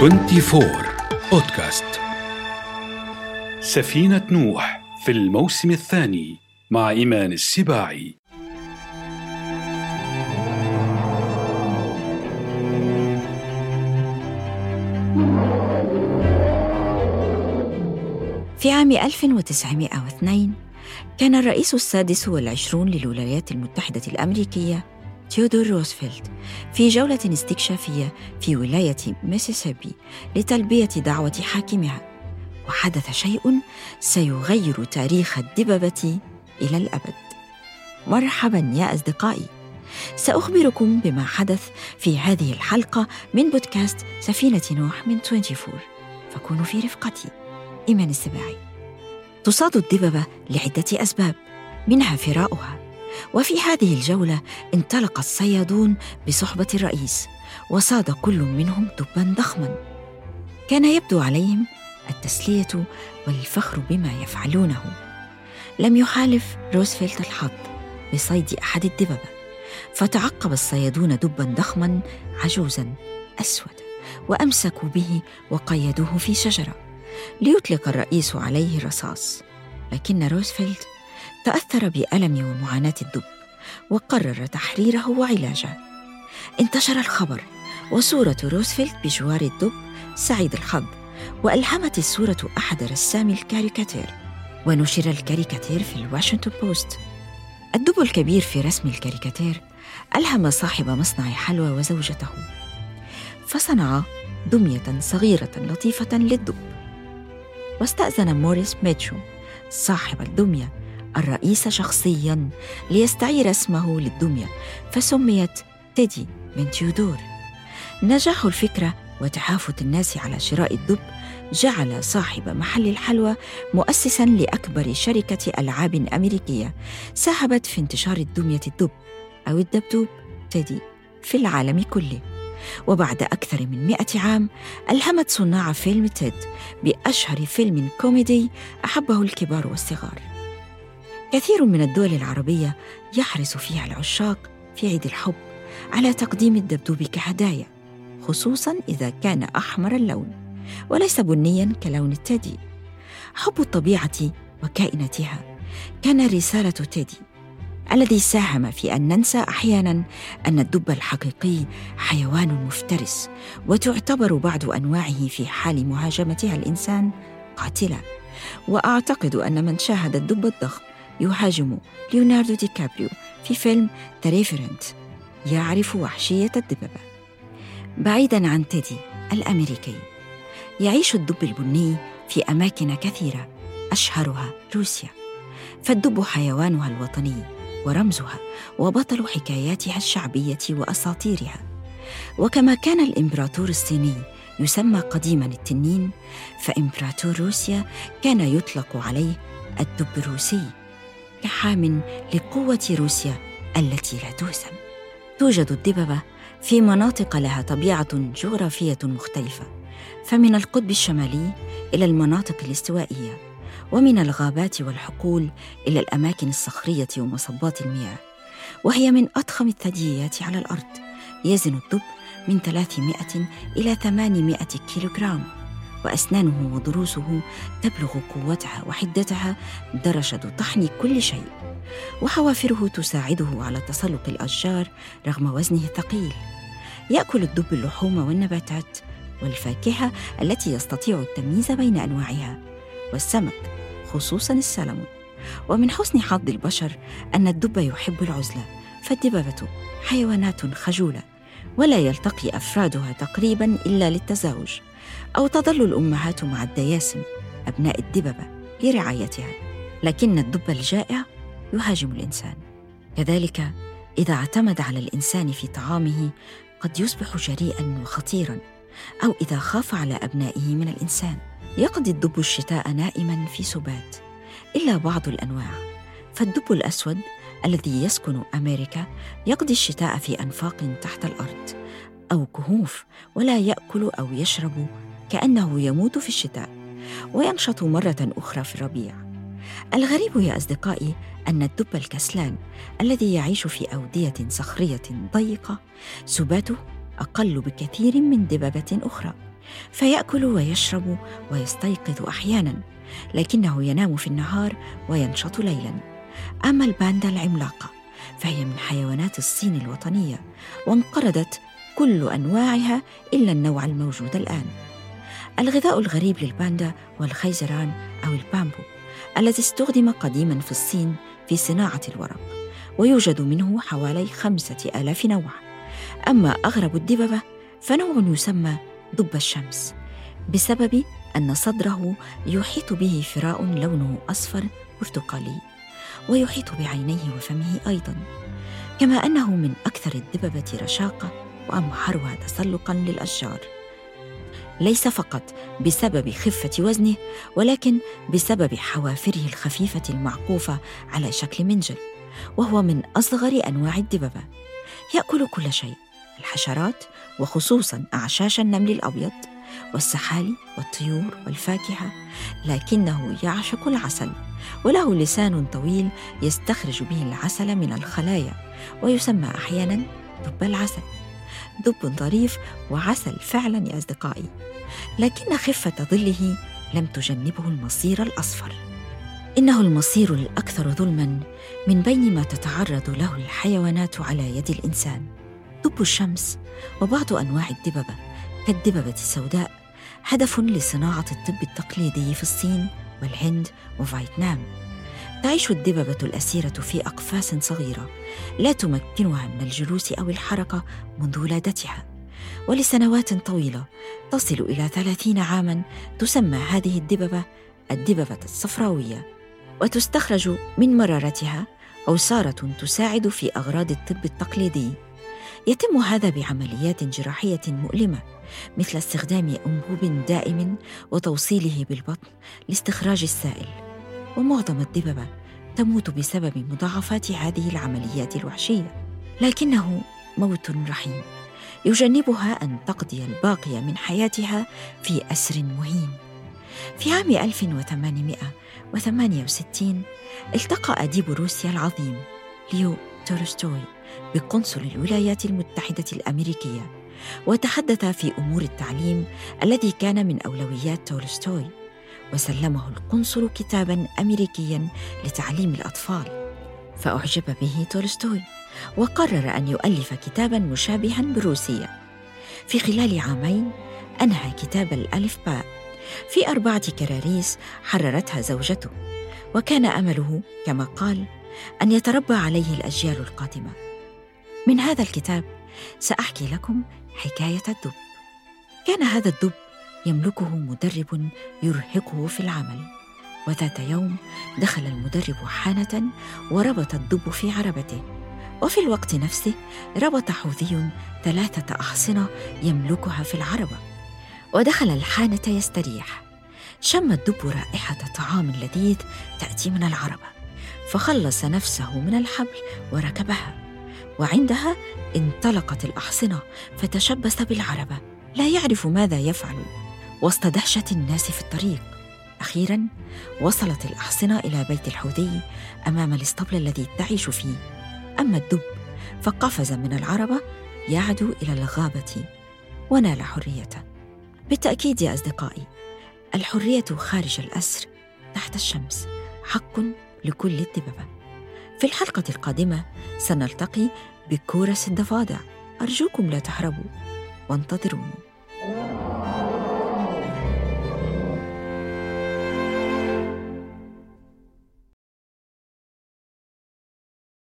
24 بودكاست سفينة نوح في الموسم الثاني مع إيمان السباعي. في عام 1902 كان الرئيس السادس والعشرون للولايات المتحدة الأمريكية تيودور روزفلت في جولة استكشافية في ولاية ميسيسيبي لتلبية دعوة حاكمها. وحدث شيء سيغير تاريخ الدببة إلى الأبد. مرحبا يا أصدقائي. سأخبركم بما حدث في هذه الحلقة من بودكاست سفينة نوح من 24 فكونوا في رفقتي. إيمان السباعي. تصاد الدببة لعدة أسباب منها فراؤها. وفي هذه الجولة انطلق الصيادون بصحبة الرئيس وصاد كل منهم دبا ضخما. كان يبدو عليهم التسلية والفخر بما يفعلونه. لم يحالف روزفلت الحظ بصيد أحد الدببة فتعقب الصيادون دبا ضخما عجوزا أسود وأمسكوا به وقيدوه في شجرة ليطلق الرئيس عليه رصاص لكن روزفلت تأثر بألم ومعاناة الدب وقرر تحريره وعلاجه. انتشر الخبر وصورة روزفلت بجوار الدب سعيد الحظ وألهمت الصورة أحد رسامي الكاريكاتير. ونشر الكاريكاتير في الواشنطن بوست. الدب الكبير في رسم الكاريكاتير ألهم صاحب مصنع حلوى وزوجته. فصنعا دمية صغيرة لطيفة للدب. واستأذن موريس ميتشو صاحب الدمية الرئيس شخصيا ليستعير اسمه للدمية فسميت تيدي من تيودور. نجاح الفكرة وتهافت الناس على شراء الدب جعل صاحب محل الحلوى مؤسسا لأكبر شركة ألعاب أمريكية. ساهمت في انتشار الدمية الدب أو الدبدوب تيدي في العالم كله. وبعد أكثر من مئة عام ألهمت صناع فيلم تيد بأشهر فيلم كوميدي أحبه الكبار والصغار. كثير من الدول العربية يحرص فيها العشاق في عيد الحب على تقديم الدبدوب كهدايا خصوصا إذا كان أحمر اللون وليس بنيا كلون التيدي حب الطبيعة وكأنها كانت رسالة تيدي الذي ساهم في أن ننسى أحيانا أن الدب الحقيقي حيوان مفترس وتعتبر بعض أنواعه في حال مهاجمتها الإنسان قاتله وأعتقد أن من شاهد الدب الضخم يهاجم ليوناردو دي كابريو في فيلم The Revenant يعرف وحشية الدببة بعيدا عن تيدي الأمريكي يعيش الدب البني في أماكن كثيرة أشهرها روسيا. فالدب حيوانها الوطني ورمزها وبطل حكاياتها الشعبية وأساطيرها. وكما كان الإمبراطور الصيني يسمى قديما التنين فإمبراطور روسيا كان يطلق عليه الدب الروسي. كحام لقوة روسيا التي لا تهزم. توجد الدببة في مناطق لها طبيعة جغرافية مختلفة، فمن القطب الشمالي إلى المناطق الاستوائية، ومن الغابات والحقول إلى الأماكن الصخرية ومصبات المياه، وهي من أضخم الثدييات على الأرض، يزن الدب من 300 إلى 800 كيلوغرام وأسنانه وضروسه تبلغ قوتها وحدتها درجة طحن كل شيء. وحوافره تساعده على تسلق الأشجار رغم وزنه الثقيل. يأكل الدب اللحوم والنباتات والفاكهة التي يستطيع التمييز بين أنواعها والسمك خصوصا السلمون. ومن حسن حظ البشر أن الدب يحب العزلة فالدببة حيوانات خجولة ولا يلتقي أفرادها تقريبا إلا للتزاوج. أو تظل الأمهات مع الدياسم أبناء الدببة لرعايتها لكن الدب الجائع يهاجم الإنسان. كذلك إذا اعتمد على الإنسان في طعامه قد يصبح جريئا وخطيرا أو إذا خاف على أبنائه من الإنسان. يقضي الدب الشتاء نائما في سبات. إلا بعض الأنواع. فالدب الأسود الذي يسكن أمريكا يقضي الشتاء في أنفاق تحت الأرض. أو كهوف ولا يأكل أو يشرب كأنه يموت في الشتاء وينشط مرة أخرى في الربيع. الغريب يا أصدقائي أن الدب الكسلان الذي يعيش في أودية صخرية ضيقة سباته أقل بكثير من دببة أخرى فيأكل ويشرب ويستيقظ أحيانا لكنه ينام في النهار وينشط ليلا. أما الباندا العملاقة فهي من حيوانات الصين الوطنية وانقرضت كل أنواعها إلا النوع الموجود الآن. الغذاء الغريب للباندا هو الخيزران أو البامبو الذي استخدم قديما في الصين في صناعة الورق ويوجد منه حوالي خمسة آلاف نوع. أما أغرب الدببة فنوع يسمى دب الشمس بسبب أن صدره يحيط به فراء لونه أصفر برتقالي ويحيط بعينيه وفمه أيضا. كما أنه من أكثر الدببة رشاقة وأمحرها تسلقا للأشجار. ليس فقط بسبب خفة وزنه ولكن بسبب حوافره الخفيفة المعقوفة على شكل منجل وهو من أصغر أنواع الدببة. يأكل كل شيء الحشرات وخصوصا أعشاش النمل الأبيض والسحالي والطيور والفاكهة. لكنه يعشق العسل وله لسان طويل يستخرج به العسل من الخلايا ويسمى أحيانا دب العسل. دب ظريف وعسل فعلا يا أصدقائي. لكن خفة ظله لم تجنبه المصير الأصفر. إنه المصير الأكثر ظلما من بين ما تتعرض له الحيوانات على يد الإنسان. دب الشمس وبعض أنواع الدببة كالدببة السوداء هدف لصناعة الطب التقليدي في الصين والهند وفيتنام. تعيش الدببة الأسيرة في أقفاص صغيرة لا تمكنها من الجلوس أو الحركة منذ ولادتها. ولسنوات طويلة تصل إلى ثلاثين عاماً تسمى هذه الدببة الدببة الصفراوية وتستخرج من مرارتها عصارة تساعد في أغراض الطب التقليدي. يتم هذا بعمليات جراحية مؤلمة مثل استخدام أنبوب دائم وتوصيله بالبطن لاستخراج السائل. ومعظم الدببة تموت بسبب مضاعفات هذه العمليات الوحشية. لكنه موت رحيم. يجنبها أن تقضي الباقي من حياتها في أسر مهين. في عام 1868 التقى أديب روسيا العظيم ليو تولستوي بقنصل الولايات المتحدة الأمريكية وتحدث في أمور التعليم الذي كان من أولويات تولستوي. وسلمه القنصل كتابا أمريكيا لتعليم الأطفال. فأعجب به تولستوي وقرر أن يؤلف كتابا مشابها بالروسية في خلال عامين أنهى كتاب الألف باء. في أربعة كراريس حررتها زوجته وكان أمله كما قال أن يتربى عليه الأجيال القادمة. من هذا الكتاب سأحكي لكم حكاية الدب. كان هذا الدب يملكه مدرب يرهقه في العمل. وذات يوم دخل المدرب حانة وربط الدب في عربته. وفي الوقت نفسه ربط حوذي ثلاثة أحصنة يملكها في العربة. ودخل الحانة يستريح. شم الدب رائحة طعام لذيذ تأتي من العربة. فخلص نفسه من الحبل وركبها. وعندها انطلقت الأحصنة فتشبث بالعربة. لا يعرف ماذا يفعل. وسط دهشة الناس في الطريق. أخيرا وصلت الأحصنة إلى بيت الحوذي أمام الاسطبل الذي تعيش فيه. أما الدب فقفز من العربة يعدو إلى الغابة ونال حريته. بالتأكيد يا أصدقائي الحرية خارج الأسر تحت الشمس حق لكل الدببة في الحلقة القادمة سنلتقي بكورس الضفادع. أرجوكم لا تهربوا وانتظروني.